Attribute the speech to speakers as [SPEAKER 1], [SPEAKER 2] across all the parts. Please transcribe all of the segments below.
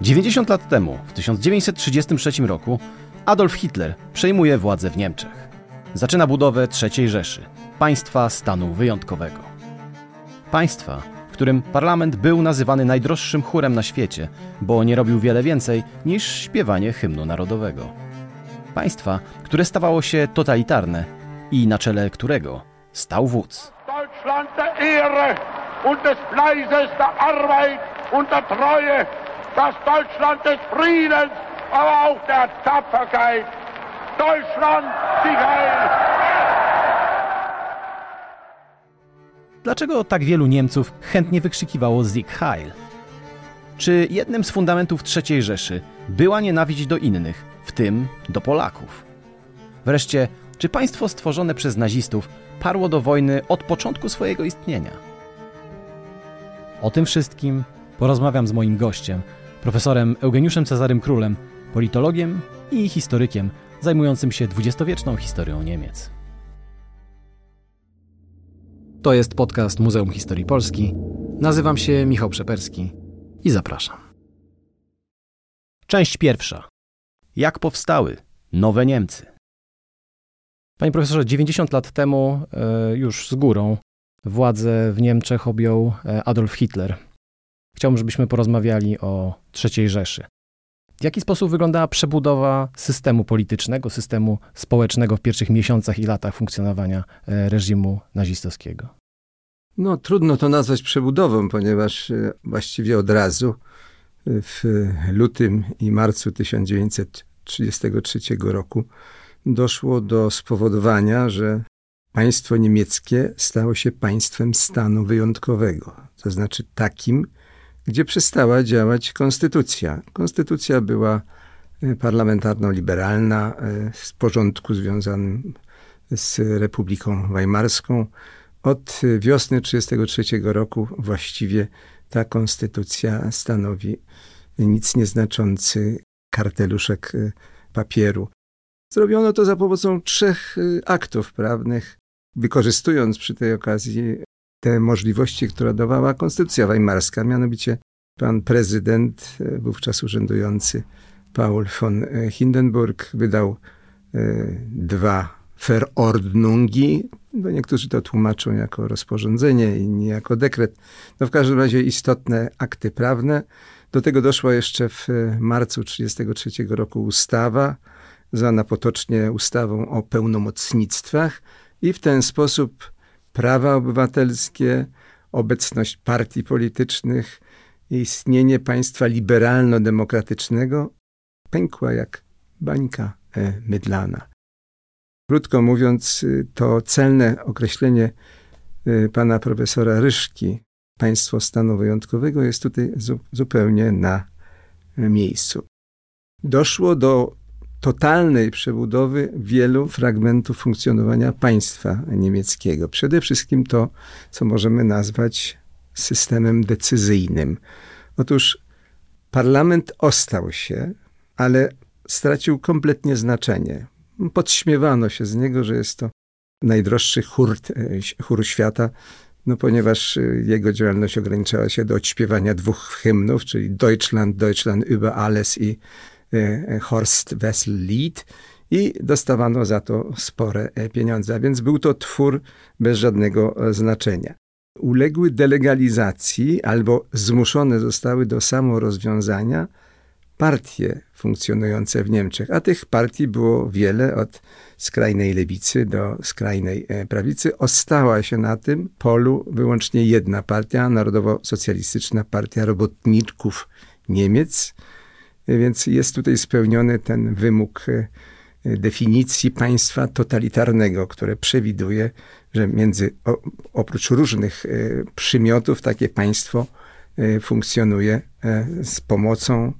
[SPEAKER 1] 90 lat temu, w 1933 roku, Adolf Hitler przejmuje władzę w Niemczech. Zaczyna budowę III Rzeszy, państwa stanu wyjątkowego. Państwa, w którym parlament był nazywany najdroższym chórem na świecie, bo nie robił wiele więcej niż śpiewanie hymnu narodowego. Państwa, które stawało się totalitarne i na czele którego stał wódz.
[SPEAKER 2] Deutschland der Ehre und des Fleißes, der Arbeit und der Treue, Deutschland des Friedens, aber auch der Tapferkeit. Deutschland!
[SPEAKER 1] Dlaczego tak wielu Niemców chętnie wykrzykiwało Sieg Heil? Czy jednym z fundamentów III Rzeszy była nienawiść do innych, w tym do Polaków? Wreszcie, czy państwo stworzone przez nazistów parło do wojny od początku swojego istnienia? O tym wszystkim porozmawiam z moim gościem, profesorem Eugeniuszem Cezarym Królem, politologiem i historykiem zajmującym się dwudziestowieczną historią Niemiec. To jest podcast Muzeum Historii Polski. Nazywam się Michał Przeperski i zapraszam. Część pierwsza. Jak powstały nowe Niemcy? Panie profesorze, 90 lat temu, e, już z górą, władzę w Niemczech objął e, Adolf Hitler. Chciałbym, żebyśmy porozmawiali o III Rzeszy. W jaki sposób wyglądała przebudowa systemu politycznego, systemu społecznego w pierwszych miesiącach i latach funkcjonowania e, reżimu nazistowskiego?
[SPEAKER 3] No, trudno to nazwać przebudową, ponieważ e, właściwie od razu w lutym i marcu 1933 roku doszło do spowodowania, że państwo niemieckie stało się państwem stanu wyjątkowego, to znaczy takim, gdzie przestała działać konstytucja. Konstytucja była e, parlamentarno-liberalna, z porządku związanym z Republiką Weimarską. Od wiosny 1933 roku właściwie ta konstytucja stanowi nic nieznaczący karteluszek papieru. Zrobiono to za pomocą trzech aktów prawnych, wykorzystując przy tej okazji te możliwości, które dawała Konstytucja Weimarska. Mianowicie pan prezydent, e, wówczas urzędujący Paul von e, Hindenburg, wydał e, dwa Verordnungi. No niektórzy to tłumaczą jako rozporządzenie, inni jako dekret. No w każdym razie istotne akty prawne. Do tego doszła jeszcze w marcu 1933 roku ustawa, zwana potocznie ustawą o pełnomocnictwach i w ten sposób prawa obywatelskie, obecność partii politycznych, istnienie państwa liberalno-demokratycznego pękła jak bańka e, mydlana. Krótko mówiąc, y, to celne określenie y, pana profesora Ryszki, państwo stanu wyjątkowego, jest tutaj zupełnie na miejscu. Doszło do totalnej przebudowy wielu fragmentów funkcjonowania państwa niemieckiego. Przede wszystkim to, co możemy nazwać systemem decyzyjnym. Otóż parlament ostał się, ale stracił kompletnie znaczenie. Podśmiewano się z niego, że jest to najdroższy chór, chór świata, no ponieważ jego działalność ograniczała się do odśpiewania dwóch hymnów, czyli Deutschland, Deutschland über alles i E, Horst Wessel Lied i dostawano za to spore e, pieniądze, a więc był to twór bez żadnego e, znaczenia. Uległy delegalizacji albo zmuszone zostały do samorozwiązania partie funkcjonujące w Niemczech, a tych partii było wiele, od skrajnej lewicy do skrajnej prawicy. Ostała się na tym polu wyłącznie jedna partia, Narodowo-Socjalistyczna Partia Robotników Niemiec, więc jest tutaj spełniony ten wymóg e, definicji państwa totalitarnego, które przewiduje, że między, oprócz różnych e, przymiotów, takie państwo e, funkcjonuje z pomocą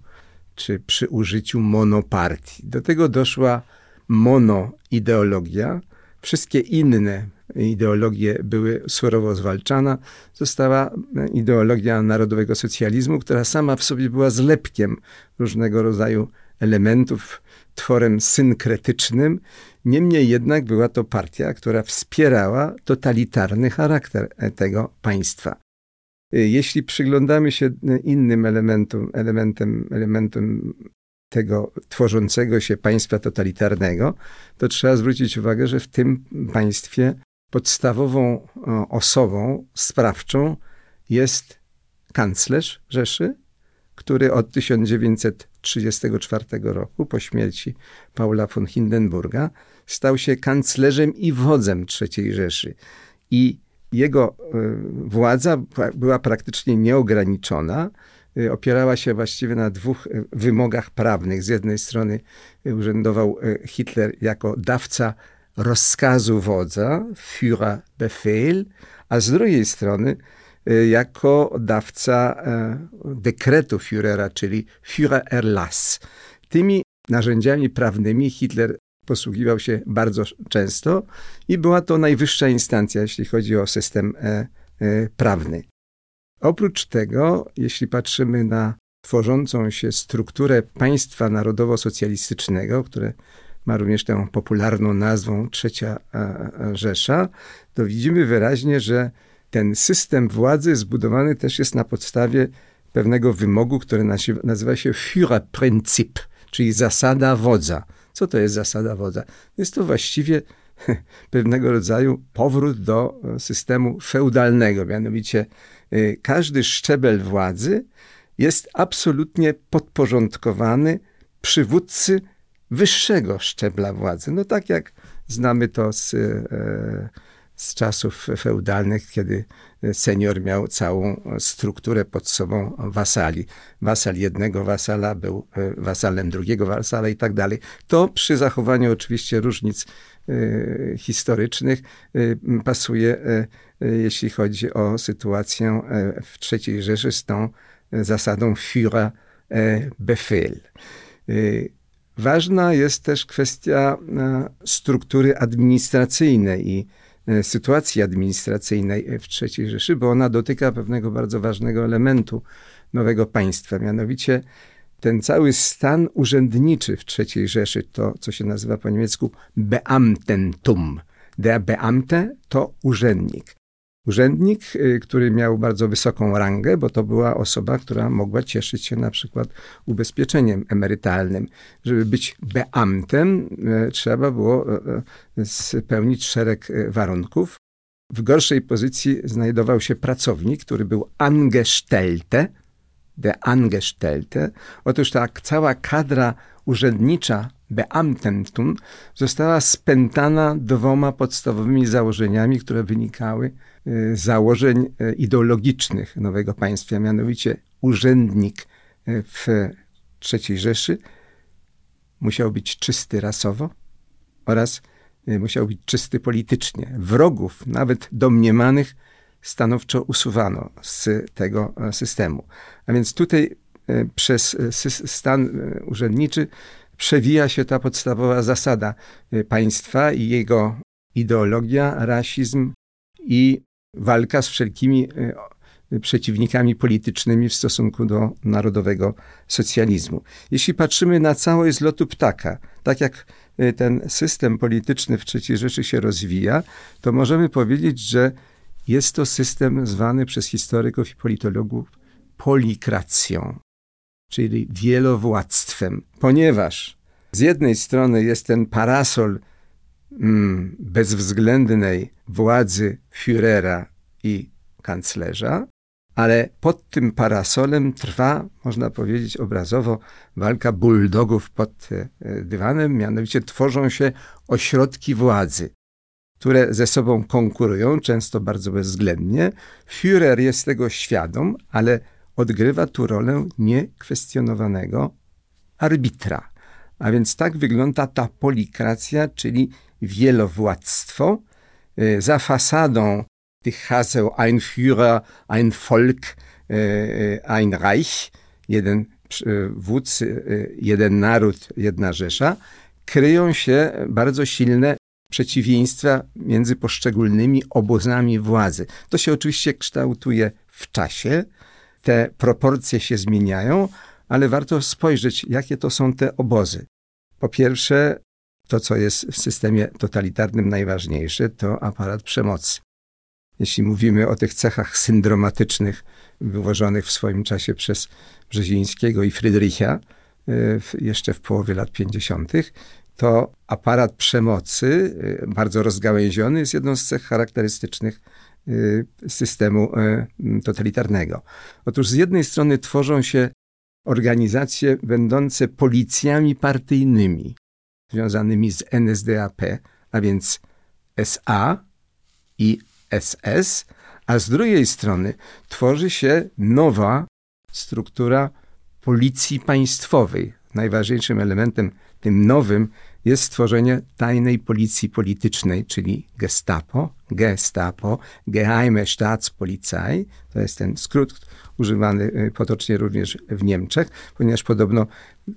[SPEAKER 3] czy przy użyciu monopartii. Do tego doszła monoideologia. Wszystkie inne ideologie były surowo zwalczane, została ideologia narodowego socjalizmu, która sama w sobie była zlepkiem różnego rodzaju elementów, tworem synkretycznym. Niemniej jednak była to partia, która wspierała totalitarny charakter tego państwa. Jeśli przyglądamy się innym elementom, elementem, elementem tego tworzącego się państwa totalitarnego, to trzeba zwrócić uwagę, że w tym państwie podstawową osobą sprawczą jest kanclerz Rzeszy, który od 1934 roku, po śmierci Paula von Hindenburga, stał się kanclerzem i wodzem III Rzeszy. I jego e, władza była praktycznie nieograniczona. E, opierała się właściwie na dwóch e, wymogach prawnych. Z jednej strony urzędował Hitler jako dawca rozkazu wodza, Führer Befehl, a z drugiej strony jako dawca dekretu Führera, czyli Führererlass. Tymi narzędziami prawnymi Hitler posługiwał się bardzo często i była to najwyższa instancja, jeśli chodzi o system e, e, prawny. Oprócz tego, jeśli patrzymy na tworzącą się strukturę państwa narodowo-socjalistycznego, które ma również tę popularną nazwą Trzecia e, Rzesza, to widzimy wyraźnie, że ten system władzy zbudowany też jest na podstawie pewnego wymogu, który nazywa się Führerprinzip, czyli zasada wodza. Co to jest zasada wodza? Jest to właściwie pewnego rodzaju powrót do e, systemu feudalnego, mianowicie e, każdy szczebel władzy jest absolutnie podporządkowany przywódcy wyższego szczebla władzy. No tak jak znamy to z e, z czasów feudalnych, kiedy senior miał całą strukturę pod sobą wasali. Wasal jednego wasala był e, wasalem drugiego wasala i tak dalej. To przy zachowaniu oczywiście różnic y, historycznych y, pasuje, jeśli chodzi o sytuację w III Rzeszy z tą zasadą Führer Befehl. Ważna jest też kwestia struktury administracyjnej i E, sytuacji administracyjnej w III Rzeszy, bo ona dotyka pewnego bardzo ważnego elementu nowego państwa, mianowicie ten cały stan urzędniczy w III Rzeszy, to co się nazywa po niemiecku Beamtentum. Der Beamte to urzędnik. Urzędnik, y, który miał bardzo wysoką rangę, bo to była osoba, która mogła cieszyć się na przykład ubezpieczeniem emerytalnym. Żeby być beamtem, y, trzeba było y, spełnić szereg warunków. W gorszej pozycji znajdował się pracownik, który był angestellte, de Angestellte. Otóż ta cała kadra urzędnicza Beamtentum została spętana dwoma podstawowymi założeniami, które wynikały Y, założeń y, ideologicznych nowego państwa, mianowicie urzędnik y, w III Rzeszy musiał być czysty rasowo oraz musiał być czysty politycznie. Wrogów, nawet domniemanych, stanowczo usuwano z tego systemu. A więc tutaj przez stan urzędniczy przewija się ta podstawowa zasada państwa i jego ideologia, rasizm i walka z wszelkimi e, przeciwnikami politycznymi w stosunku do narodowego socjalizmu. Jeśli patrzymy na całość lotu ptaka, tak jak ten system polityczny w III Rzeszy się rozwija, to możemy powiedzieć, że jest to system zwany przez historyków i politologów polikracją, czyli wielowładztwem, ponieważ z jednej strony jest ten parasol mm, bezwzględnej władzy Führera i kanclerza, ale pod tym parasolem trwa, można powiedzieć obrazowo, walka bulldogów pod e, dywanem, mianowicie tworzą się ośrodki władzy, które ze sobą konkurują, często bardzo bezwzględnie. Führer jest tego świadom, ale odgrywa tu rolę niekwestionowanego arbitra. A więc tak wygląda ta polikracja, czyli wielowładztwo. E, za fasadą tych haseł ein Führer, ein Volk, e, ein Reich, jeden wódz, jeden naród, jedna Rzesza, kryją się bardzo silne przeciwieństwa między poszczególnymi obozami władzy. To się oczywiście kształtuje w czasie, te proporcje się zmieniają, ale warto spojrzeć, jakie to są te obozy. Po pierwsze, to, co jest w systemie totalitarnym najważniejsze, to aparat przemocy. Jeśli mówimy o tych cechach syndromatycznych wywożonych w swoim czasie przez Brzezińskiego i Frydricha, jeszcze w połowie lat 50., to aparat przemocy, bardzo rozgałęziony, jest jedną z cech charakterystycznych systemu totalitarnego. Otóż z jednej strony tworzą się organizacje będące policjami partyjnymi, związanymi z NSDAP, a więc SA i SS, a z drugiej strony tworzy się nowa struktura policji państwowej. Najważniejszym elementem tym nowym jest stworzenie tajnej policji politycznej, czyli Gestapo, Gestapo, Geheime Staatspolizei, to jest ten skrót używany y, potocznie również w Niemczech, ponieważ podobno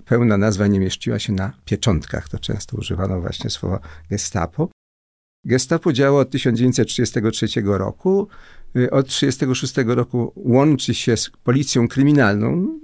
[SPEAKER 3] pełna nazwa nie mieściła się na pieczątkach, to często używano właśnie słowa Gestapo. Gestapo działało od 1933 roku. Y, od 1936 roku łączy się z policją kryminalną,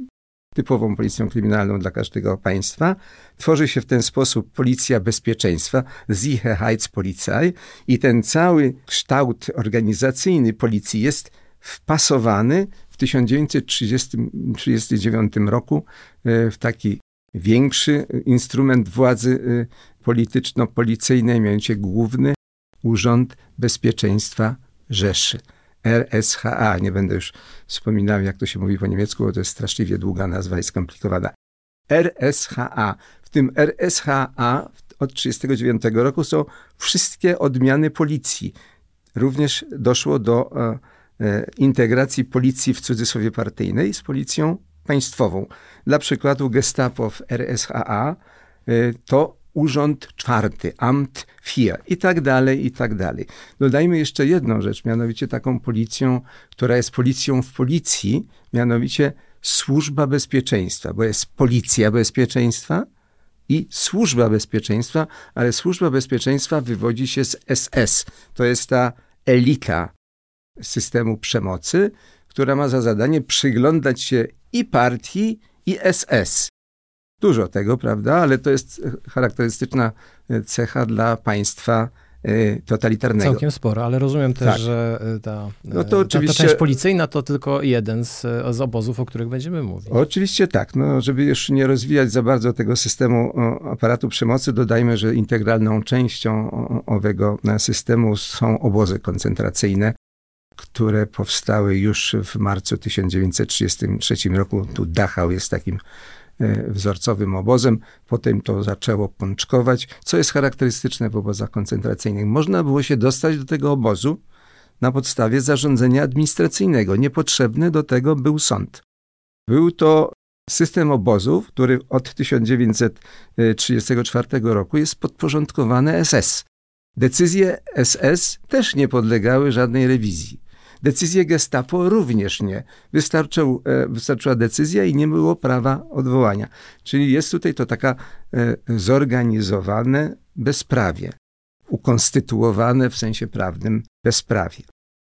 [SPEAKER 3] typową policją kryminalną dla każdego państwa. Tworzy się w ten sposób policja bezpieczeństwa, Sicherheitspolizei i ten cały kształt organizacyjny policji jest wpasowany w 1939 roku e, w taki większy instrument władzy e, polityczno-policyjnej, mianowicie Główny Urząd Bezpieczeństwa Rzeszy. RSHA. Nie będę już wspominał, jak to się mówi po niemiecku, bo to jest straszliwie długa nazwa i skomplikowana. RSHA. W tym RSHA od 1939 roku są wszystkie odmiany policji. Również doszło do e, e, integracji policji w cudzysłowie partyjnej z policją państwową. Dla przykładu Gestapo w RSHA e, to urząd czwarty, Amt vier i tak dalej, i tak dalej. Dodajmy jeszcze jedną rzecz, mianowicie taką policją, która jest policją w policji, mianowicie służba bezpieczeństwa, bo jest policja bezpieczeństwa i służba bezpieczeństwa, ale służba bezpieczeństwa wywodzi się z SS. To jest ta elita systemu przemocy, która ma za zadanie przyglądać się i partii, i SS. Dużo tego, prawda? Ale to jest charakterystyczna e, cecha dla państwa e, totalitarnego.
[SPEAKER 1] Całkiem sporo, ale rozumiem też, tak. że e, ta, no to oczywiście... ta, ta część policyjna to tylko jeden z, z obozów, o których będziemy mówić.
[SPEAKER 3] Oczywiście tak. No, żeby już nie rozwijać za bardzo tego systemu aparatu przemocy, dodajmy, że integralną częścią owego systemu są obozy koncentracyjne, które powstały już w marcu 1933 roku. Tu Dachau jest takim E, wzorcowym obozem. Potem to zaczęło pączkować, co jest charakterystyczne w obozach koncentracyjnych. Można było się dostać do tego obozu na podstawie zarządzenia administracyjnego. Niepotrzebny do tego był sąd. Był to system obozów, który od 1934 roku jest podporządkowany SS. Decyzje SS też nie podlegały żadnej rewizji. Decyzję Gestapo również nie. Wystarczył, e, wystarczyła decyzja i nie było prawa odwołania. Czyli jest tutaj to taka e, zorganizowane bezprawie, ukonstytuowane w sensie prawnym bezprawie.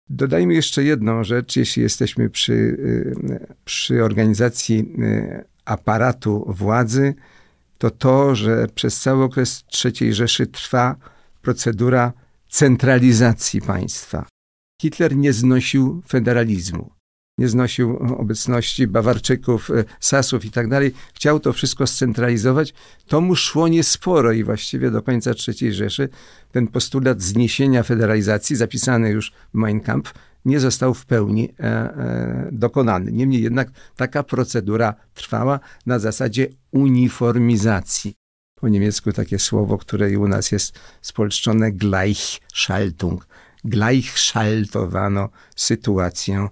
[SPEAKER 3] Dodajmy jeszcze jedną rzecz, jeśli jesteśmy przy, e, przy organizacji aparatu władzy, to to, że przez cały okres III Rzeszy trwa procedura centralizacji państwa. Hitler nie znosił federalizmu. Nie znosił obecności Bawarczyków, e, Sasów i tak dalej. Chciał to wszystko scentralizować. To mu szło niesporo i właściwie do końca III Rzeszy ten postulat zniesienia federalizacji, zapisany już w Mein Kampf, nie został w pełni e, e, dokonany. Niemniej jednak taka procedura trwała na zasadzie uniformizacji. Po niemiecku takie słowo, które i u nas jest spolszczone Gleichschaltung, gleichschaltowano sytuację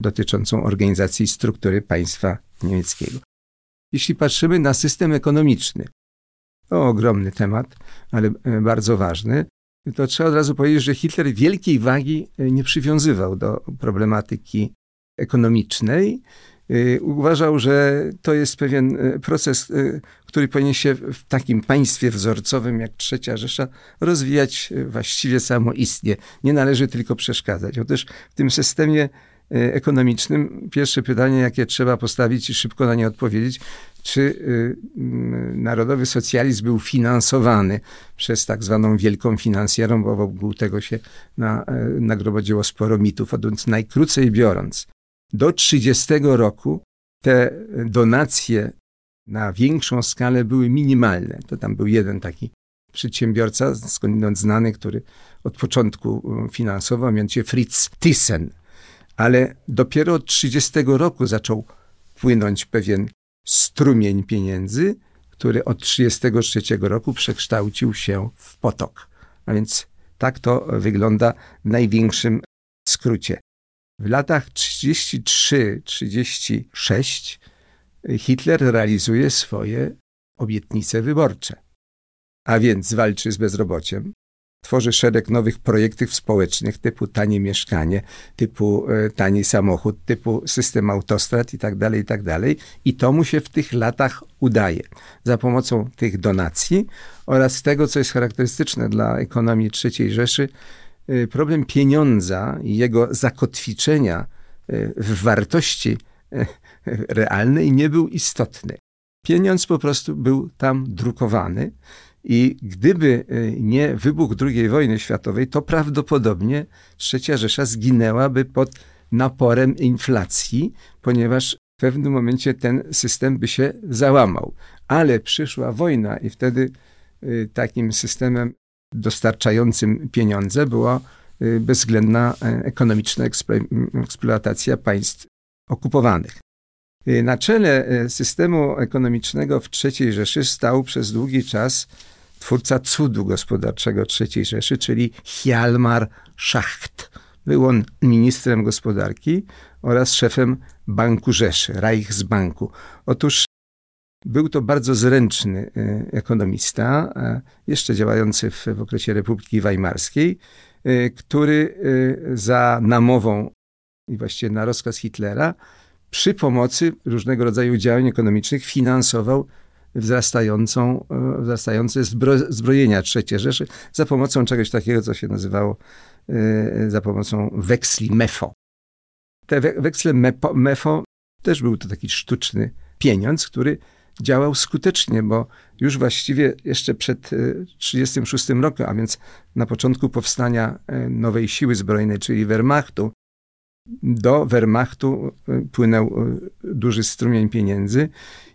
[SPEAKER 3] dotyczącą organizacji struktury państwa niemieckiego. Jeśli patrzymy na system ekonomiczny, to ogromny temat, ale e, bardzo ważny, to trzeba od razu powiedzieć, że Hitler wielkiej wagi e, nie przywiązywał do problematyki ekonomicznej. E, uważał, że to jest pewien proces, który powinien się w takim państwie wzorcowym jak Trzecia Rzesza rozwijać właściwie samoistnie. Nie należy tylko przeszkadzać. Otóż w tym systemie ekonomicznym pierwsze pytanie, jakie trzeba postawić i szybko na nie odpowiedzieć, czy e, narodowy socjalizm był finansowany przez tak zwaną wielką finansjerą, bo wokół tego się na, nagromadziło sporo mitów. Odwięc najkrócej biorąc, do 30 roku te donacje na większą skalę były minimalne. To tam był jeden taki przedsiębiorca, skądinąd znany, który od początku e, finansował, mianowicie Fritz Thyssen. Ale dopiero od 30 roku zaczął płynąć pewien strumień pieniędzy, który od 33 roku przekształcił się w potok. A więc tak to wygląda w największym skrócie. W latach 33-36 Hitler realizuje swoje obietnice wyborcze. A więc walczy z bezrobociem, tworzy szereg nowych projektów społecznych typu tanie mieszkanie, typu e, tani samochód, typu system autostrad i tak dalej, i tak. I to mu się w tych latach udaje. Za pomocą tych donacji oraz tego, co jest charakterystyczne dla ekonomii III Rzeszy, problem pieniądza i jego zakotwiczenia e, w wartości realnej nie był istotny. Pieniądz po prostu był tam drukowany i gdyby y, nie wybuch II wojny światowej, to prawdopodobnie trzecia Rzesza zginęłaby pod naporem inflacji, ponieważ w pewnym momencie ten system by się załamał. Ale przyszła wojna i wtedy y, takim systemem dostarczającym pieniądze była y, bezwzględna e, ekonomiczna eksploatacja państw okupowanych. Na czele e, systemu ekonomicznego w III Rzeszy stał przez długi czas twórca cudu gospodarczego III Rzeszy, czyli Hjalmar Schacht. Był on ministrem gospodarki oraz szefem Banku Rzeszy, Reichsbanku. Otóż był to bardzo zręczny e, ekonomista, e, jeszcze działający w, w okresie Republiki Weimarskiej, e, który za namową i właściwie na rozkaz Hitlera przy pomocy różnego rodzaju działań ekonomicznych finansował wzrastającą, wzrastające zbro, zbrojenia III Rzeszy za pomocą czegoś takiego, co się nazywało za pomocą weksli MEFO. Te weksle MEFO też był to taki sztuczny pieniądz, który działał skutecznie, bo już właściwie jeszcze przed 1936 e, rokiem, a więc na początku powstania nowej siły zbrojnej, czyli Wehrmachtu, do Wehrmachtu płynął duży strumień pieniędzy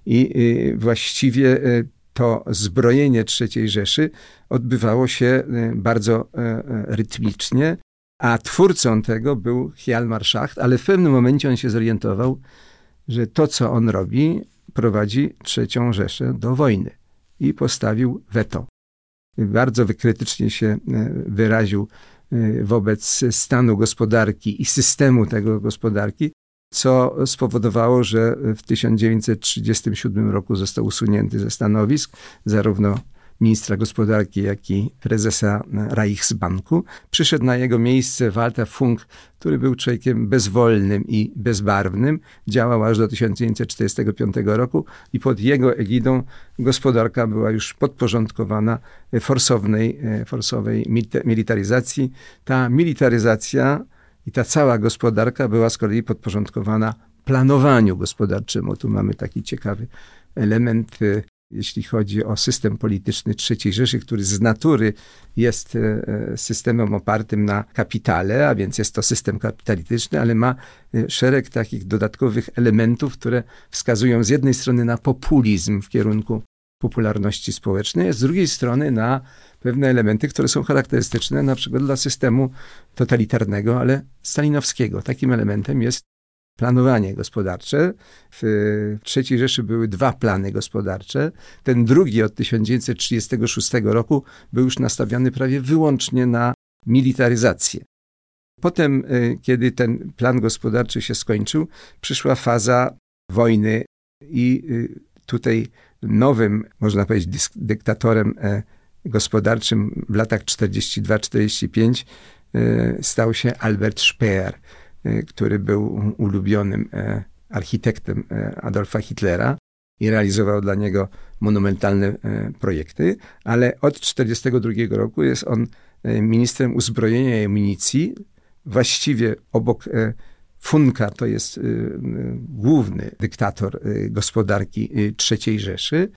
[SPEAKER 3] i właściwie to zbrojenie III Rzeszy odbywało się bardzo rytmicznie, a twórcą tego był Hjalmar Schacht, ale w pewnym momencie on się zorientował, że to, co on robi, prowadzi III Rzeszę do wojny i postawił weto. Bardzo wykrytycznie się wyraził wobec stanu gospodarki i systemu tego gospodarki, co spowodowało, że w 1937 roku został usunięty ze stanowisk zarówno ministra gospodarki, jak i prezesa Reichsbanku. Przyszedł na jego miejsce Walter Funk, który był człowiekiem bezwolnym i bezbarwnym. Działał aż do 1945 roku i pod jego egidą gospodarka była już podporządkowana forsownej, forsowej militaryzacji. Ta militaryzacja i ta cała gospodarka była z kolei podporządkowana planowaniu gospodarczemu. Tu mamy taki ciekawy element, y, jeśli chodzi o system polityczny III Rzeszy, który z natury jest y, y, systemem opartym na kapitale, a więc jest to system kapitalistyczny, ale ma szereg takich dodatkowych elementów, które wskazują z jednej strony na populizm w kierunku popularności społecznej, a z drugiej strony na pewne elementy, które są charakterystyczne na przykład dla systemu totalitarnego, ale stalinowskiego. Takim elementem jest planowanie gospodarcze. W III Rzeszy były dwa plany gospodarcze. Ten drugi od 1936 roku był już nastawiony prawie wyłącznie na militaryzację. Potem, y, kiedy ten plan gospodarczy się skończył, przyszła faza wojny i y, tutaj nowym, można powiedzieć, dyktatorem e, gospodarczym w latach 42-45 e, stał się Albert Speer, który był ulubionym architektem Adolfa Hitlera i realizował dla niego monumentalne projekty, ale od 1942 roku jest on ministrem uzbrojenia i amunicji, właściwie obok Funka to jest y, y, główny dyktator y, gospodarki III Rzeszy.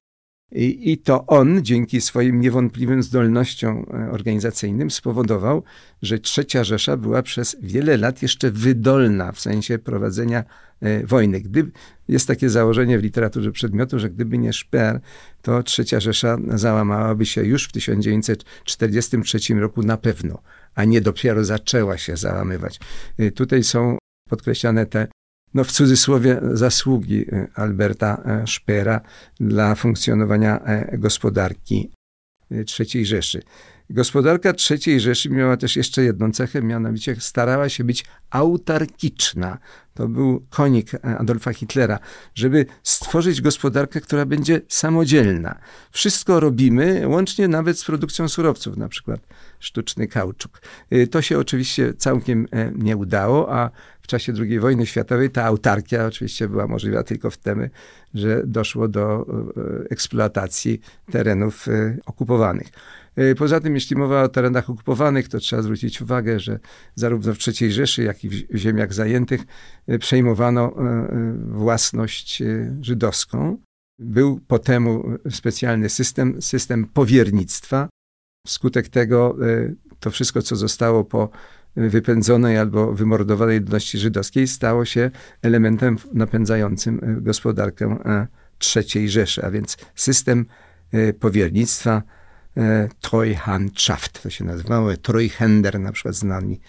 [SPEAKER 3] I, I, to on, dzięki swoim niewątpliwym zdolnościom e, organizacyjnym, spowodował, że Trzecia Rzesza była przez wiele lat jeszcze wydolna w sensie prowadzenia e, wojny. Gdy, jest takie założenie w literaturze przedmiotu, że gdyby nie Szper, to Trzecia Rzesza załamałaby się już w 1943 roku na pewno, a nie dopiero zaczęła się załamywać. E, tutaj są podkreślane te no w cudzysłowie zasługi e, Alberta e, Szpera dla funkcjonowania e, gospodarki III Rzeszy. Gospodarka III Rzeszy miała też jeszcze jedną cechę, mianowicie starała się być autarkiczna. To był konik Adolfa Hitlera, żeby stworzyć gospodarkę, która będzie samodzielna. Wszystko robimy, łącznie nawet z produkcją surowców, na przykład sztuczny kauczuk. To się oczywiście całkiem nie udało, a w czasie II wojny światowej ta autarkia oczywiście była możliwa tylko w tym, że doszło do e, eksploatacji terenów e, okupowanych. E, poza tym, jeśli mowa o terenach okupowanych, to trzeba zwrócić uwagę, że zarówno w III Rzeszy, jak i w ziemiach zajętych przejmowano własność żydowską. Był po temu specjalny system, system powiernictwa. Wskutek tego to wszystko, co zostało po wypędzonej albo wymordowanej ludności żydowskiej stało się elementem napędzającym e, gospodarkę e, III Rzeszy, a więc system e, powiernictwa Treuhandschaft, to się nazywało, Treuhänder, na przykład znani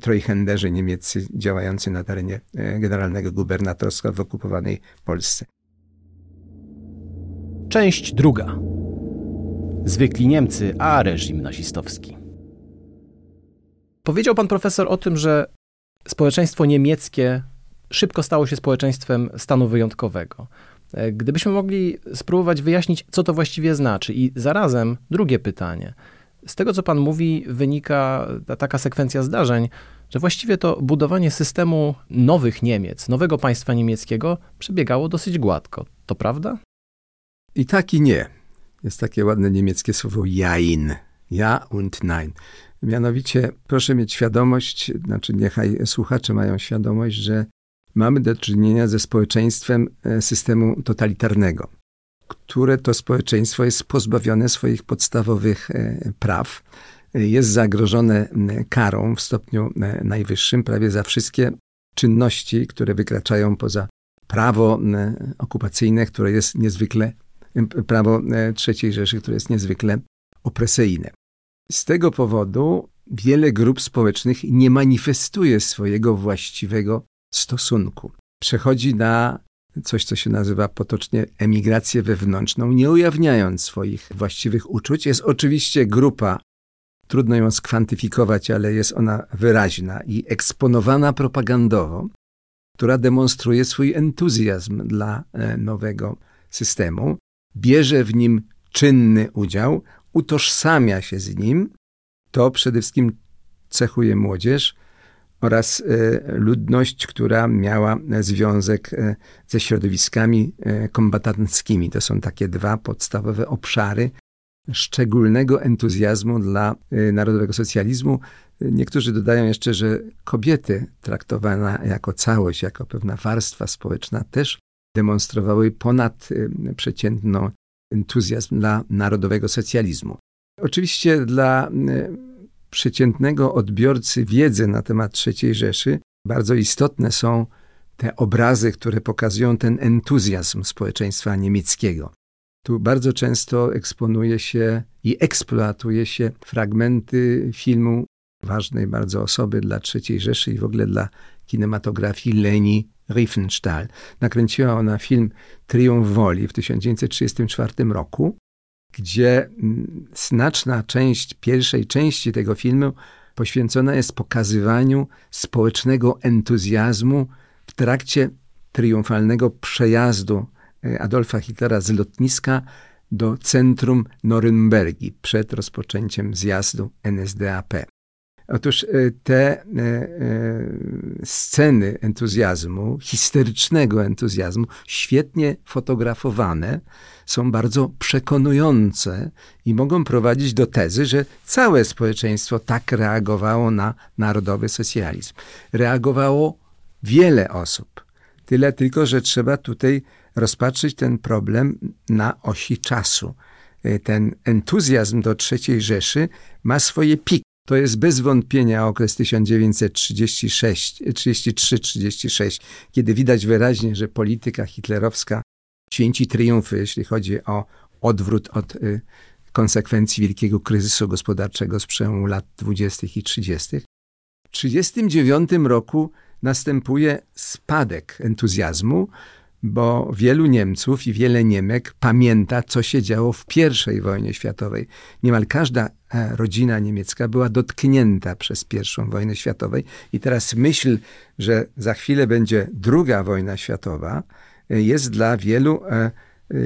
[SPEAKER 3] trojhenderzy niemieccy działający na terenie generalnego gubernatorstwa w okupowanej Polsce.
[SPEAKER 1] Część druga. Zwykli Niemcy, a reżim nazistowski. Powiedział pan profesor o tym, że społeczeństwo niemieckie szybko stało się społeczeństwem stanu wyjątkowego. E, gdybyśmy mogli spróbować wyjaśnić, co to właściwie znaczy, i zarazem drugie pytanie. Z tego, co pan mówi, wynika taka sekwencja zdarzeń, że właściwie to budowanie systemu nowych Niemiec, nowego państwa niemieckiego przebiegało dosyć gładko. To prawda?
[SPEAKER 3] I tak i nie. Jest takie ładne niemieckie słowo Jain. Ja und nein. Mianowicie proszę mieć świadomość, znaczy niechaj słuchacze mają świadomość, że mamy do czynienia ze społeczeństwem e, systemu totalitarnego, które to społeczeństwo jest pozbawione swoich podstawowych e, praw, jest zagrożone karą w stopniu e, najwyższym prawie za wszystkie czynności, które wykraczają poza prawo okupacyjne, które jest niezwykle, prawo III Rzeszy, które jest niezwykle opresyjne. Z tego powodu wiele grup społecznych nie manifestuje swojego właściwego stosunku. Przechodzi na coś, co się nazywa potocznie emigrację wewnętrzną, nie ujawniając swoich właściwych uczuć. Jest oczywiście grupa, trudno ją skwantyfikować, ale jest ona wyraźna i eksponowana propagandowo, która demonstruje swój entuzjazm dla e, nowego systemu, bierze w nim czynny udział, utożsamia się z nim, to przede wszystkim cechuje młodzież oraz e, ludność, która miała związek e, ze środowiskami e, kombatanckimi. To są takie dwa podstawowe obszary szczególnego entuzjazmu dla narodowego socjalizmu. Niektórzy dodają jeszcze, że kobiety traktowane jako całość, jako pewna warstwa społeczna też demonstrowały ponadprzeciętną entuzjazm dla narodowego socjalizmu. Oczywiście dla przeciętnego odbiorcy wiedzy na temat III Rzeszy bardzo istotne są te obrazy, które pokazują ten entuzjazm społeczeństwa niemieckiego. Tu bardzo często eksponuje się i eksploatuje się fragmenty filmu ważnej bardzo osoby dla III Rzeszy i w ogóle dla kinematografii Leni Riefenstahl. Nakręciła ona film Triumf Woli w 1934 roku, gdzie mm, znaczna część pierwszej części tego filmu poświęcona jest pokazywaniu społecznego entuzjazmu w trakcie triumfalnego przejazdu e, Adolfa Hitlera z lotniska do centrum Norymbergi przed rozpoczęciem zjazdu NSDAP. Otóż e, te e, sceny entuzjazmu, histerycznego entuzjazmu, świetnie fotografowane, są bardzo przekonujące i mogą prowadzić do tezy, że całe społeczeństwo tak reagowało na narodowy socjalizm. Reagowało wiele osób. Tyle tylko, że trzeba tutaj rozpatrzyć ten problem na osi czasu. Ten entuzjazm do III Rzeszy ma swoje pik. To jest bez wątpienia okres 1933-36, kiedy widać wyraźnie, że polityka hitlerowska święci triumfy, jeśli chodzi o odwrót od y, konsekwencji wielkiego kryzysu gospodarczego z przełomu lat 20. i 30. W 1939 roku następuje spadek entuzjazmu, bo wielu Niemców i wiele Niemek pamięta, co się działo w I wojnie światowej. Niemal każda e, rodzina niemiecka była dotknięta przez I wojnę światową i teraz myśl, że za chwilę będzie druga wojna światowa, jest dla wielu e,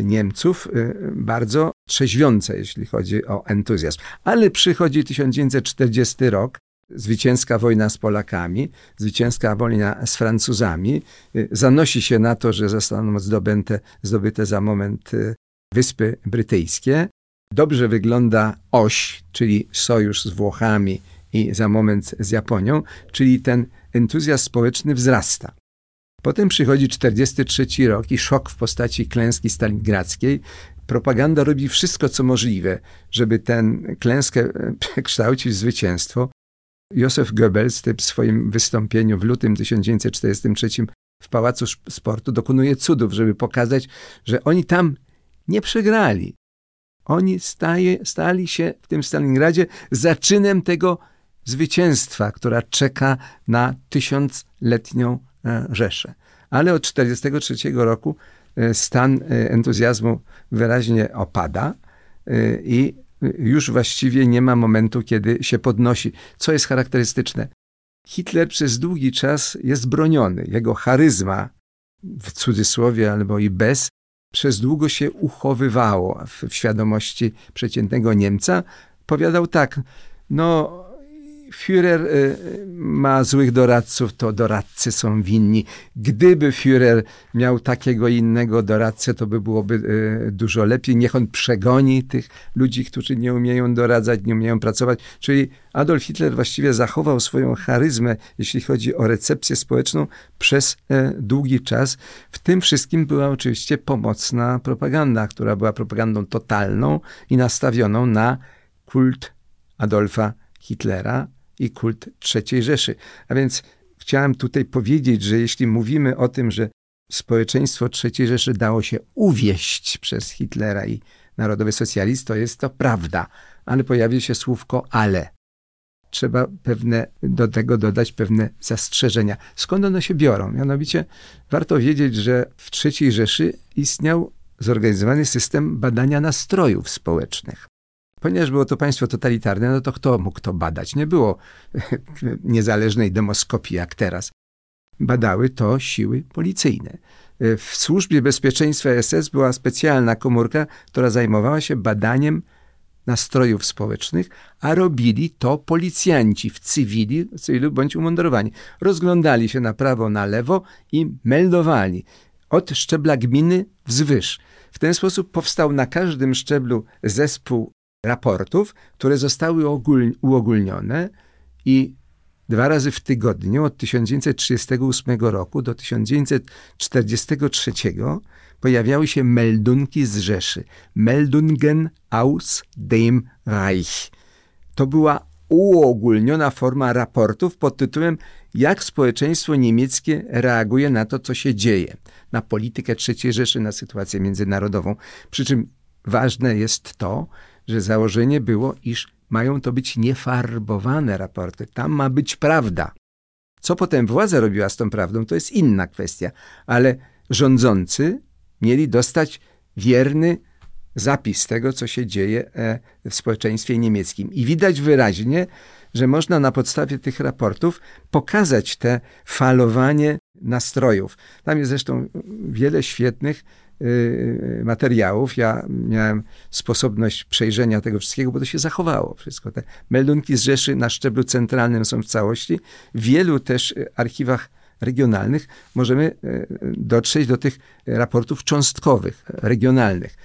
[SPEAKER 3] Niemców bardzo trzeźwiące, jeśli chodzi o entuzjazm. Ale przychodzi 1940 rok, zwycięska wojna z Polakami, zwycięska wojna z Francuzami. Y, zanosi się na to, że zostaną zdobyte, zdobyte za moment Wyspy Brytyjskie. Dobrze wygląda oś, czyli sojusz z Włochami i za moment z Japonią, czyli ten entuzjazm społeczny wzrasta. Potem przychodzi 43 rok i szok w postaci klęski stalingradzkiej. Propaganda robi wszystko, co możliwe, żeby tę klęskę e, przekształcić w zwycięstwo. Józef Goebbels w swoim wystąpieniu w lutym 1943 w Pałacu Sportu dokonuje cudów, żeby pokazać, że oni tam nie przegrali. Oni staje, stali się w tym Stalingradzie zaczynem tego zwycięstwa, która czeka na tysiącletnią Rzeszę. Ale od 1943 roku e, stan e, entuzjazmu wyraźnie opada i już właściwie nie ma momentu, kiedy się podnosi. Co jest charakterystyczne? Hitler przez długi czas jest broniony. Jego charyzma, w cudzysłowie albo i bez, przez długo się uchowywało w, w świadomości przeciętnego Niemca. Powiadał tak, no Führer y, ma złych doradców, to doradcy są winni. Gdyby Führer miał takiego innego doradcę, to by byłoby y, dużo lepiej. Niech on przegoni tych ludzi, którzy nie umieją doradzać, nie umieją pracować. Czyli Adolf Hitler właściwie zachował swoją charyzmę, jeśli chodzi o recepcję społeczną, przez e, długi czas. W tym wszystkim była oczywiście pomocna propaganda, która była propagandą totalną i nastawioną na kult Adolfa Hitlera, i kult III Rzeszy. A więc chciałem tutaj powiedzieć, że jeśli mówimy o tym, że społeczeństwo III Rzeszy dało się uwieść przez Hitlera i narodowy socjalizm, to jest to prawda, ale pojawi się słówko ale. Trzeba pewne, do tego dodać pewne zastrzeżenia. Skąd one się biorą? Mianowicie warto wiedzieć, że w III Rzeszy istniał zorganizowany system badania nastrojów społecznych. Ponieważ było to państwo totalitarne, no to kto mógł to badać? Nie było niezależnej demoskopii jak teraz. Badały to siły policyjne. W służbie bezpieczeństwa SS była specjalna komórka, która zajmowała się badaniem nastrojów społecznych, a robili to policjanci w cywili, w cywilu bądź umundurowani. Rozglądali się na prawo, na lewo i meldowali od szczebla gminy wzwyż. W ten sposób powstał na każdym szczeblu zespół raportów, które zostały uogólnione i dwa razy w tygodniu od 1938 roku do 1943 pojawiały się meldunki z Rzeszy. Meldungen aus dem Reich. To była uogólniona forma raportów pod tytułem Jak społeczeństwo niemieckie reaguje na to, co się dzieje, na politykę III Rzeszy, na sytuację międzynarodową. Przy czym ważne jest to, że założenie było, iż mają to być niefarbowane raporty. Tam ma być prawda. Co potem władza robiła z tą prawdą, to jest inna kwestia, ale rządzący mieli dostać wierny zapis tego, co się dzieje e, w społeczeństwie niemieckim. I widać wyraźnie, że można na podstawie tych raportów pokazać te falowanie nastrojów. Tam jest zresztą wiele świetnych materiałów. Ja miałem sposobność przejrzenia tego wszystkiego, bo to się zachowało wszystko. Te meldunki z Rzeszy na szczeblu centralnym są w całości. W wielu też archiwach regionalnych możemy y, dotrzeć do tych raportów cząstkowych, regionalnych.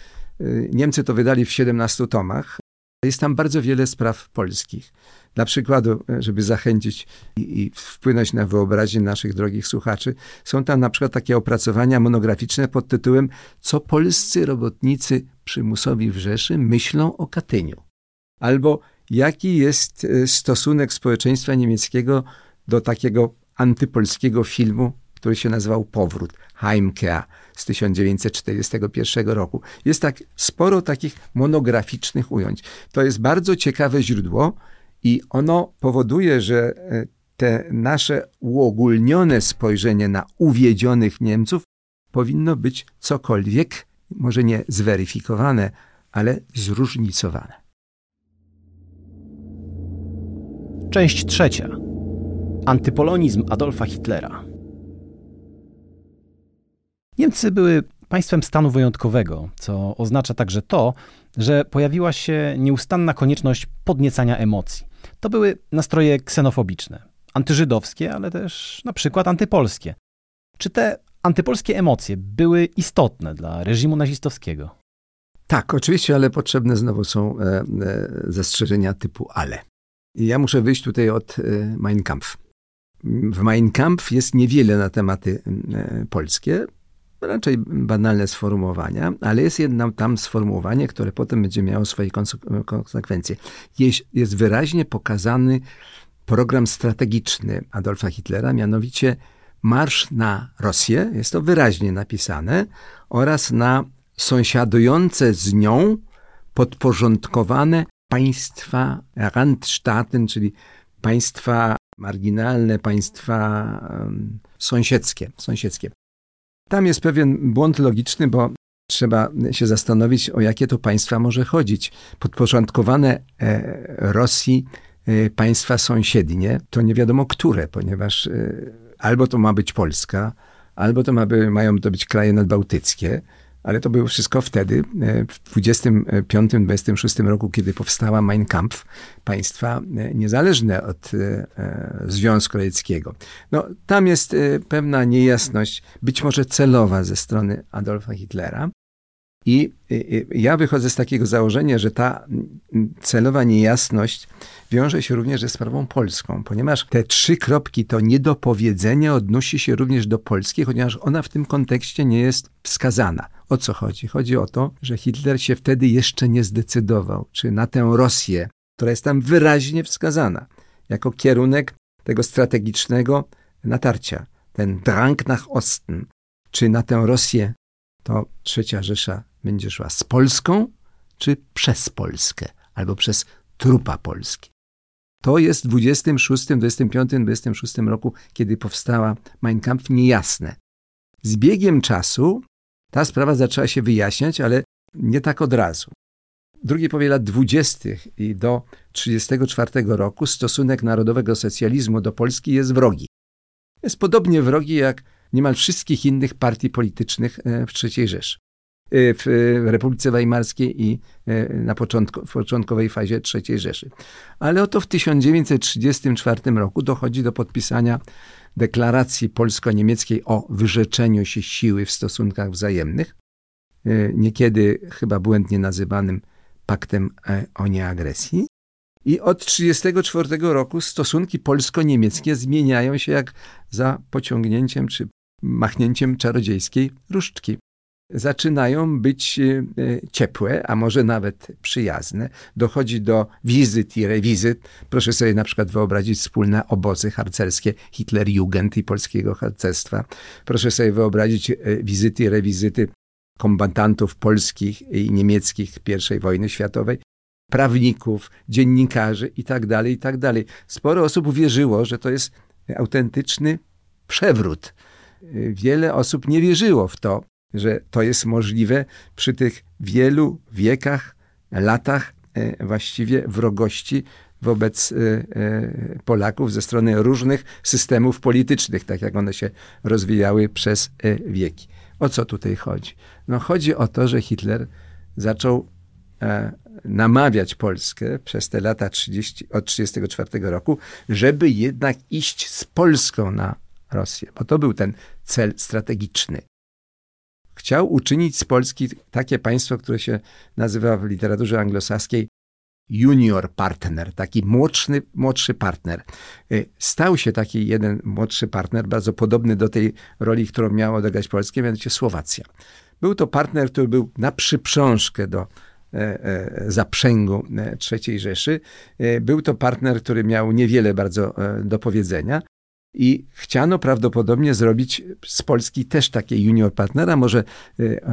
[SPEAKER 3] Y, Niemcy to wydali w 17 tomach. Jest tam bardzo wiele spraw polskich. Dla przykładu, żeby zachęcić i, i, wpłynąć na wyobraźnię naszych drogich słuchaczy, są tam na przykład takie opracowania monograficzne pod tytułem Co polscy robotnicy przymusowi w Rzeszy myślą o Katyniu? Albo jaki jest e, stosunek społeczeństwa niemieckiego do takiego antypolskiego filmu, który się nazywał Powrót, Heimkehr z 1941 roku. Jest tak sporo takich monograficznych ujęć. To jest bardzo ciekawe źródło i ono powoduje, że e, te nasze uogólnione spojrzenie na uwiedzionych Niemców powinno być cokolwiek, może nie zweryfikowane, ale zróżnicowane.
[SPEAKER 1] Część trzecia. Antypolonizm Adolfa Hitlera. Niemcy były państwem stanu wyjątkowego, co oznacza także to, że pojawiła się nieustanna konieczność podniecania emocji. To były nastroje ksenofobiczne, antyżydowskie, ale też na przykład antypolskie. Czy te antypolskie emocje były istotne dla reżimu nazistowskiego?
[SPEAKER 3] Tak, oczywiście, ale potrzebne znowu są e, e, zastrzeżenia typu ale. I ja muszę wyjść tutaj od e, Mein Kampf. W Mein Kampf jest niewiele na tematy e, polskie, raczej banalne sformułowania, ale jest jedno tam sformułowanie, które potem będzie miało swoje konsekwencje. Jest, jest wyraźnie pokazany program strategiczny Adolfa Hitlera, mianowicie marsz na Rosję, jest to wyraźnie napisane, oraz na sąsiadujące z nią podporządkowane państwa Randstaaten, czyli państwa marginalne, państwa um, sąsiedzkie, sąsiedzkie. Tam jest pewien błąd logiczny, bo trzeba się zastanowić, o jakie to państwa może chodzić. Podporządkowane e, Rosji e, państwa sąsiednie, to nie wiadomo które, ponieważ e, albo to ma być Polska, albo to ma by, mają to być kraje nadbałtyckie, ale to było wszystko wtedy, e, w 25-26 roku, kiedy powstała Mein Kampf, państwa e, niezależne od e, Związku Radzieckiego. No, tam jest pewna niejasność, być może celowa ze strony Adolfa Hitlera. I ja wychodzę z takiego założenia, że ta celowa niejasność wiąże się również ze sprawą polską, ponieważ te trzy kropki to niedopowiedzenie odnosi się również do Polski, chociaż ona w tym kontekście nie jest wskazana. O co chodzi? Chodzi o to, że Hitler się wtedy jeszcze nie zdecydował, czy na tę Rosję, która jest tam wyraźnie wskazana, jako kierunek tego strategicznego natarcia, ten Drang nach Osten, czy na tę Rosję to trzecia Rzesza będzie szła z Polską, czy przez Polskę, albo przez trupa Polski. To jest w 26, 25, 26 roku, kiedy powstała Mein Kampf, niejasne. Z biegiem czasu ta sprawa zaczęła się wyjaśniać, ale nie tak od razu. W drugiej połowie lat 20. i do 1934 roku stosunek narodowego socjalizmu do Polski jest wrogi. Jest podobnie wrogi jak niemal wszystkich innych partii politycznych e, w III Rzeszy. E, w Republice Weimarskiej i e, na początku, w początkowej fazie III Rzeszy. Ale oto w 1934 roku dochodzi do podpisania deklaracji polsko-niemieckiej o wyrzeczeniu się siły w stosunkach wzajemnych, niekiedy chyba błędnie nazywanym paktem o nieagresji. I od 1934 roku stosunki polsko-niemieckie zmieniają się jak za pociągnięciem czy machnięciem czarodziejskiej różdżki. Zaczynają być e, ciepłe, a może nawet przyjazne. Dochodzi do wizyt i rewizyt. Proszę sobie na przykład wyobrazić wspólne obozy harcerskie Hitlerjugend i polskiego harcerstwa. Proszę sobie wyobrazić e, wizyty i rewizyty kombatantów polskich i niemieckich I wojny światowej, prawników, dziennikarzy itd., tak itd. Tak Sporo osób uwierzyło, że to jest autentyczny przewrót wiele osób nie wierzyło w to, że to jest możliwe przy tych wielu wiekach, latach e, właściwie wrogości wobec e, e, Polaków ze strony różnych systemów politycznych, tak jak one się rozwijały przez wieki. O co tutaj chodzi? No chodzi o to, że Hitler zaczął namawiać Polskę przez te lata 30, od 1934 roku, żeby jednak iść z Polską na Rosję, bo to był ten cel strategiczny. Chciał uczynić z Polski takie państwo, które się nazywa w literaturze anglosaskiej junior partner, taki młodszy, młodszy partner. Stał się taki jeden młodszy partner, bardzo podobny do tej roli, którą miało odegrać Polskie, mianowicie Słowacja. Był to partner, który był na przyprzążkę do E, e, zaprzęgu e, III Rzeszy. Był to partner, który miał niewiele bardzo do powiedzenia. I chciano prawdopodobnie zrobić z Polski też takie junior partnera, może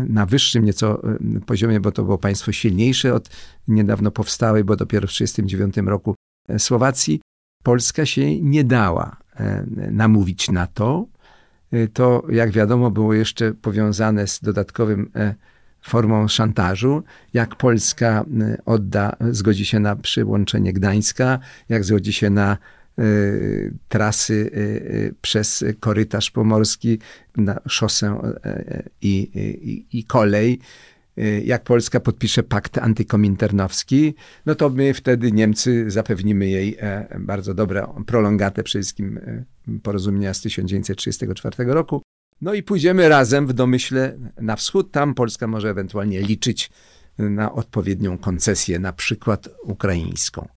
[SPEAKER 3] na wyższym nieco poziomie, bo to było państwo silniejsze od niedawno powstałej, bo dopiero w 1939 roku Słowacji. Polska się nie dała namówić na to. To, jak wiadomo, było jeszcze powiązane z dodatkowym formą szantażu, jak Polska y, odda, zgodzi się na przyłączenie Gdańska, jak zgodzi się na y, trasy y, przez korytarz pomorski, na szosę i, i, i kolej, jak Polska podpisze pakt antykominternowski, no to my wtedy Niemcy zapewnimy jej e, bardzo dobrą prolongatę przede wszystkim porozumienia z 1934 roku. No i pójdziemy razem w domyśle na wschód. Tam Polska może ewentualnie liczyć na odpowiednią koncesję, na przykład ukraińską.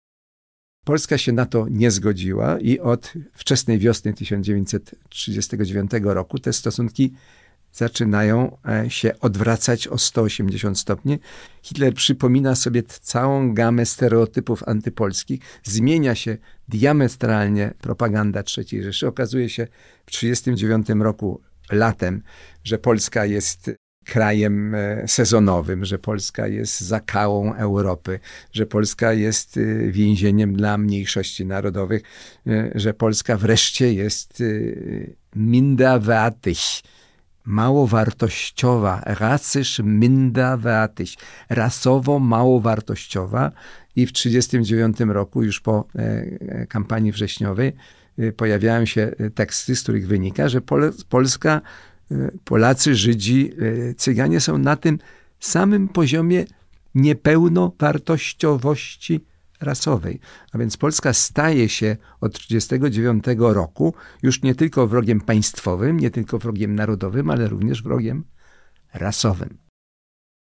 [SPEAKER 3] Polska się na to nie zgodziła i od wczesnej wiosny 1939 roku te stosunki zaczynają e, się odwracać o 180 stopni. Hitler przypomina sobie całą gamę stereotypów antypolskich, zmienia się diametralnie propaganda III Rzeszy. Okazuje się w 1939 roku latem, że Polska jest krajem e, sezonowym, że Polska jest zakałą Europy, że Polska jest e, więzieniem dla mniejszości narodowych, e, że Polska wreszcie jest minderwertig, małowartościowa, rasysz minderwertig, rasowo małowartościowa i w 1939 roku, już po kampanii wrześniowej, pojawiają się teksty, z których wynika, że Polska, Polacy, Żydzi, Cyganie są na tym samym poziomie niepełnowartościowości rasowej. A więc Polska staje się od 1939 roku już nie tylko wrogiem państwowym, nie tylko wrogiem narodowym, ale również wrogiem rasowym.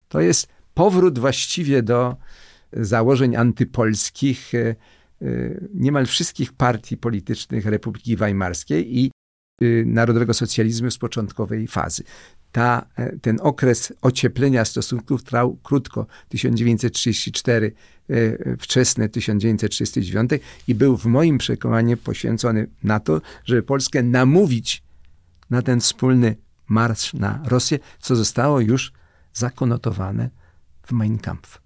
[SPEAKER 3] To jest powrót właściwie do założeń antypolskich Y, niemal wszystkich partii politycznych Republiki Weimarskiej i narodowego socjalizmu z początkowej fazy. Ta, e, ten okres ocieplenia stosunków trwał krótko, 1934, e, wczesne 1939 i był w moim przekonaniu poświęcony na to, żeby Polskę namówić na ten wspólny marsz na Rosję, co zostało już zakonotowane w Mein Kampf.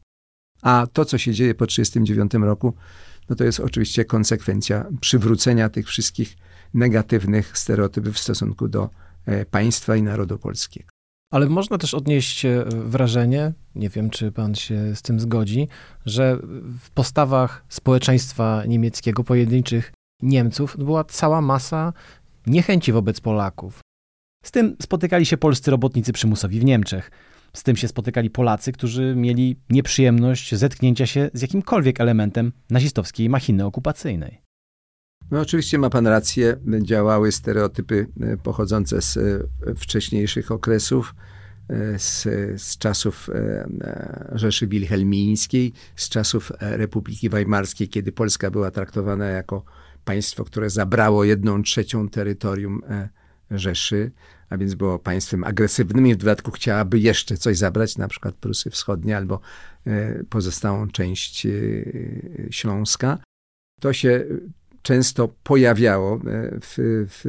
[SPEAKER 3] A to, co się dzieje po 1939 roku, no to jest oczywiście konsekwencja przywrócenia tych wszystkich negatywnych stereotypów w stosunku do e, państwa i narodu polskiego.
[SPEAKER 1] Ale można też odnieść e, wrażenie, nie wiem czy pan się z tym zgodzi, że w postawach społeczeństwa niemieckiego, pojedynczych Niemców, była cała masa niechęci wobec Polaków. Z tym spotykali się polscy robotnicy przymusowi w Niemczech. Z tym się spotykali Polacy, którzy mieli nieprzyjemność zetknięcia się z jakimkolwiek elementem nazistowskiej machiny okupacyjnej.
[SPEAKER 3] No oczywiście ma pan rację, działały stereotypy e, pochodzące z e, wcześniejszych okresów, e, z, z czasów Rzeszy Wilhelmińskiej, z czasów Republiki Weimarskiej, kiedy Polska była traktowana jako państwo, które zabrało jedną trzecią terytorium Rzeszy a więc było państwem agresywnym i w dodatku chciałaby jeszcze coś zabrać, na przykład Prusy Wschodnie albo pozostałą część Śląska. To się często pojawiało e, w, w,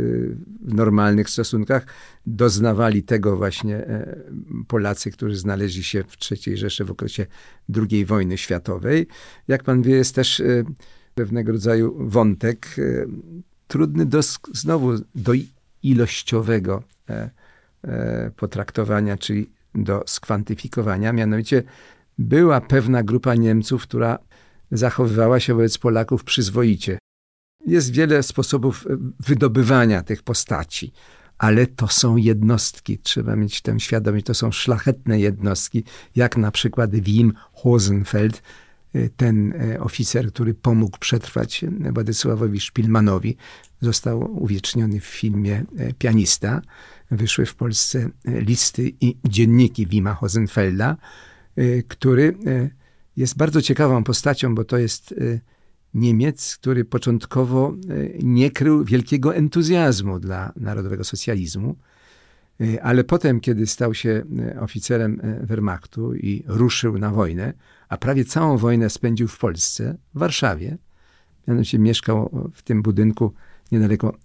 [SPEAKER 3] normalnych stosunkach. Doznawali tego właśnie Polacy, którzy znaleźli się w III Rzeszy w okresie II wojny światowej. Jak pan wie, jest też pewnego rodzaju wątek trudny do, znowu do ilościowego E, e, potraktowania, czyli do skwantyfikowania. Mianowicie była pewna grupa Niemców, która zachowywała się wobec Polaków przyzwoicie. Jest wiele sposobów e, wydobywania tych postaci, ale to są jednostki. Trzeba mieć tę świadomość, to są szlachetne jednostki, jak na przykład Wim Hosenfeld, ten oficer, który pomógł przetrwać Władysławowi Szpilmanowi, został uwieczniony w filmie Pianista. Wyszły w Polsce e, listy i dzienniki Wima Hosenfelda, e, który e, jest bardzo ciekawą postacią, bo to jest Niemiec, który początkowo y, nie krył wielkiego entuzjazmu dla narodowego socjalizmu, y, ale potem, kiedy stał się oficerem Wehrmachtu i ruszył na wojnę, a prawie całą wojnę spędził w Polsce, w Warszawie, mianowicie mieszkał w tym budynku niedaleko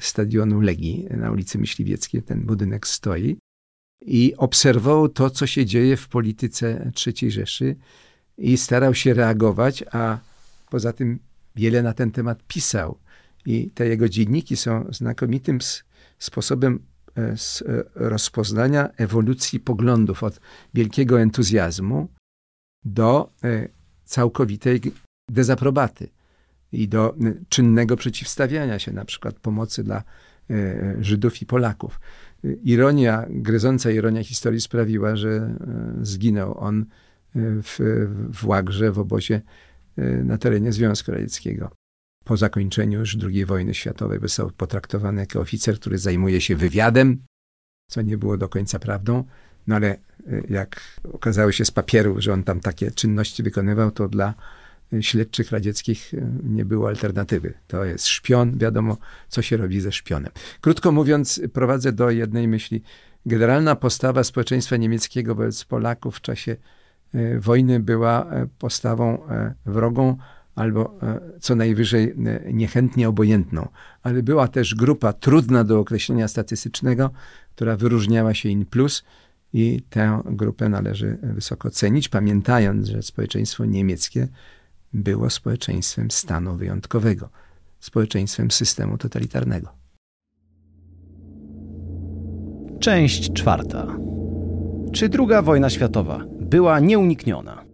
[SPEAKER 3] stadionu Legii na ulicy Myśliwieckiej, ten budynek stoi, i obserwował to, co się dzieje w polityce III Rzeszy i starał się reagować, a poza tym wiele na ten temat pisał. I te jego dzienniki są znakomitym sposobem e, e, rozpoznania ewolucji poglądów od wielkiego entuzjazmu do e, całkowitej dezaprobaty i do czynnego przeciwstawiania się, na przykład pomocy dla Żydów i Polaków. Ironia, gryząca ironia historii sprawiła, że zginął on w, w Łagrze, w obozie na terenie Związku Radzieckiego. Po zakończeniu już II wojny światowej został potraktowany jako oficer, który zajmuje się wywiadem, co nie było do końca prawdą, no ale e, jak okazało się z papieru, że on tam takie czynności wykonywał, to dla e, śledczych radzieckich nie było alternatywy. To jest szpion, wiadomo, co się robi ze szpionem. Krótko mówiąc, prowadzę do jednej myśli. Generalna postawa społeczeństwa niemieckiego wobec Polaków w czasie wojny była e, postawą e, wrogą albo co najwyżej niechętnie obojętną, ale była też grupa trudna do określenia statystycznego, która wyróżniała się in plus i tę grupę należy wysoko cenić, pamiętając, że społeczeństwo niemieckie było społeczeństwem stanu wyjątkowego, społeczeństwem systemu totalitarnego.
[SPEAKER 1] Część czwarta. Czy druga wojna światowa była nieunikniona.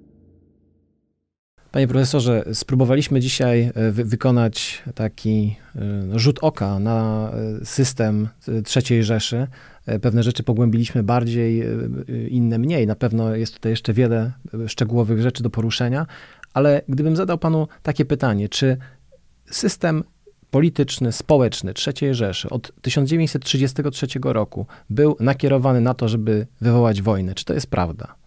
[SPEAKER 4] Panie profesorze, spróbowaliśmy dzisiaj e, wy wykonać taki e, rzut oka na e, system III Rzeszy. Pewne rzeczy pogłębiliśmy bardziej, inne mniej. Na pewno jest tutaj jeszcze wiele szczegółowych rzeczy do poruszenia, ale gdybym zadał panu takie pytanie, czy system polityczny, społeczny III Rzeszy od 1933 roku był nakierowany na to, żeby wywołać wojnę, czy to jest prawda?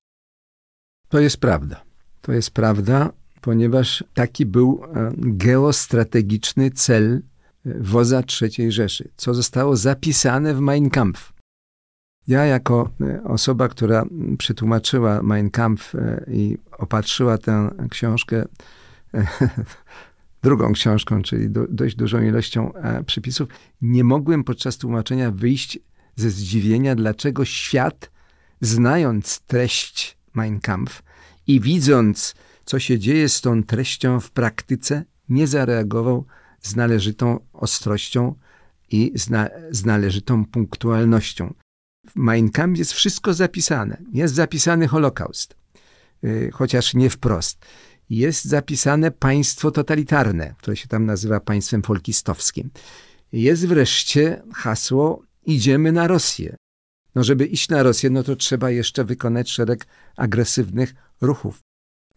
[SPEAKER 3] To jest prawda. To jest prawda, ponieważ taki był e, geostrategiczny cel e, woza III Rzeszy, co zostało zapisane w Mein Kampf. Ja, jako e, osoba, która przetłumaczyła Mein Kampf i opatrzyła tę książkę drugą książką, czyli do, dość dużą ilością przypisów, nie mogłem podczas tłumaczenia wyjść ze zdziwienia, dlaczego świat, znając treść Mein Kampf i widząc, co się dzieje z tą treścią w praktyce, nie zareagował z należytą ostrością i z, na, z należytą punktualnością. W Mein Kampf jest wszystko zapisane. Jest zapisany Holokaust, yy, chociaż nie wprost. Jest zapisane państwo totalitarne, które się tam nazywa państwem folkistowskim. Jest wreszcie hasło idziemy na Rosję. No żeby iść na Rosję, no to trzeba jeszcze wykonać szereg agresywnych ruchów.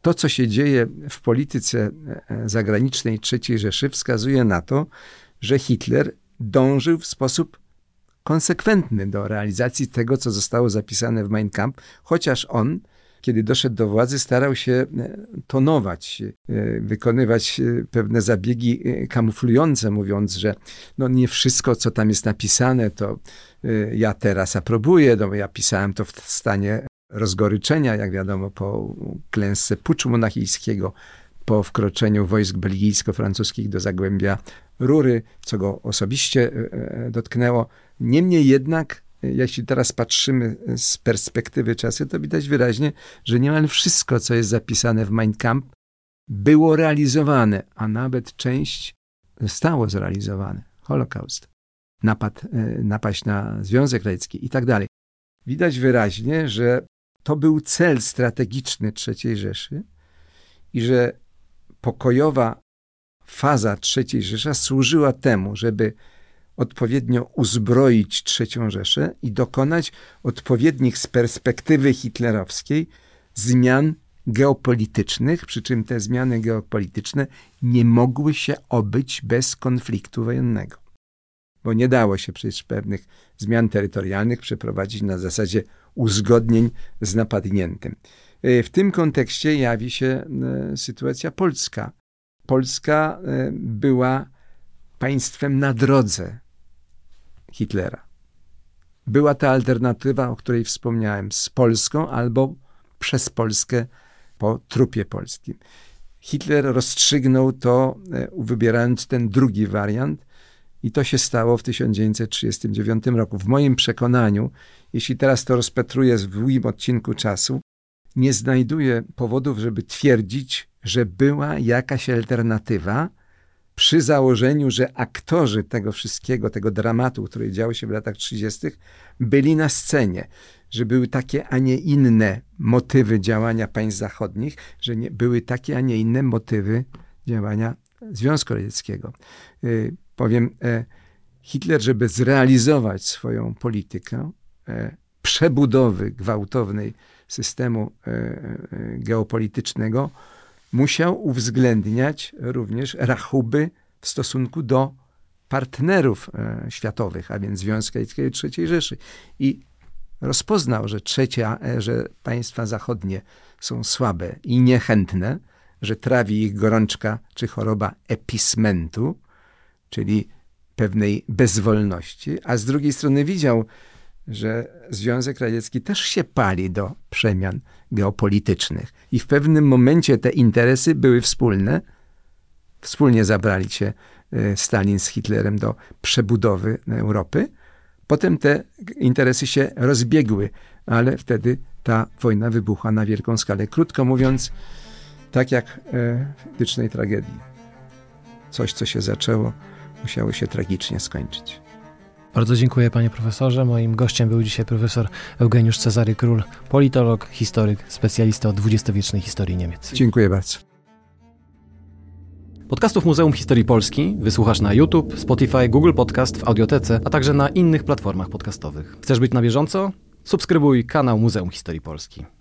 [SPEAKER 3] To, co się dzieje w polityce e, zagranicznej III Rzeszy, wskazuje na to, że Hitler dążył w sposób konsekwentny do realizacji tego, co zostało zapisane w Mein Kampf, chociaż on, kiedy doszedł do władzy, starał się e, tonować, e, wykonywać pewne zabiegi kamuflujące, mówiąc, że no nie wszystko, co tam jest napisane, to ja teraz aprobuję, no ja pisałem to w stanie rozgoryczenia, jak wiadomo, po klęsce puczu monachijskiego, po wkroczeniu wojsk belgijsko-francuskich do Zagłębia Rury, co go osobiście e, e, dotknęło. Niemniej jednak, e, jeśli teraz patrzymy z perspektywy czasu, to widać wyraźnie, że niemal wszystko, co jest zapisane w Mein Kampf, było realizowane, a nawet część zostało zrealizowane. Holokaust, napad, napaść na Związek Radziecki i tak dalej. Widać wyraźnie, że to był cel strategiczny III Rzeszy i że pokojowa faza III Rzesza służyła temu, żeby odpowiednio uzbroić III Rzeszę i dokonać odpowiednich z perspektywy hitlerowskiej zmian geopolitycznych, przy czym te zmiany geopolityczne nie mogły się obyć bez konfliktu wojennego. bo nie dało się przecież pewnych zmian terytorialnych przeprowadzić na zasadzie uzgodnień z napadniętym. W tym kontekście jawi się sytuacja polska. Polska była państwem na drodze Hitlera. Była ta alternatywa, o której wspomniałem, z Polską albo przez Polskę po trupie polskim. Hitler rozstrzygnął to, e, wybierając ten drugi wariant, i to się stało w 1939 roku. W moim przekonaniu, jeśli teraz to rozpatruję w długim odcinku czasu, nie znajduję powodów, żeby twierdzić, że była jakaś alternatywa, przy założeniu, że aktorzy tego wszystkiego, tego dramatu, który działo się w latach 30., byli na scenie, że były takie, a nie inne motywy działania państw zachodnich, że nie, były takie, a nie inne motywy działania Związku Radzieckiego. Y, powiem, e, Hitler, żeby zrealizować swoją politykę e, przebudowy gwałtownej systemu e, e geopolitycznego, musiał uwzględniać również rachuby w stosunku do partnerów e, światowych, a więc Związku Radzieckiego i III Rzeszy. I rozpoznał, że trzecia, e, że państwa zachodnie są słabe i niechętne, że trawi ich gorączka czy choroba epismentu, czyli pewnej bezwolności, a z drugiej strony widział, że Związek Radziecki też się pali do przemian geopolitycznych i w pewnym momencie te interesy były wspólne. Wspólnie zabrali się e, Stalin z Hitlerem do przebudowy Europy. Potem te interesy się rozbiegły, ale wtedy ta wojna wybuchła na wielką skalę. Krótko mówiąc, tak jak e, w etycznej tragedii. Coś, co się zaczęło, musiało się tragicznie skończyć.
[SPEAKER 4] Bardzo dziękuję panie profesorze. Moim gościem był dzisiaj profesor Eugeniusz Cezary Król, politolog, historyk, specjalista od dwudziestowiecznej historii Niemiec.
[SPEAKER 3] Dziękuję bardzo.
[SPEAKER 4] Podcastów Muzeum Historii Polski wysłuchasz na YouTube, Spotify, Google Podcast, w Audiotece, a także na innych platformach podcastowych. Chcesz być na bieżąco? Subskrybuj kanał Muzeum Historii Polski.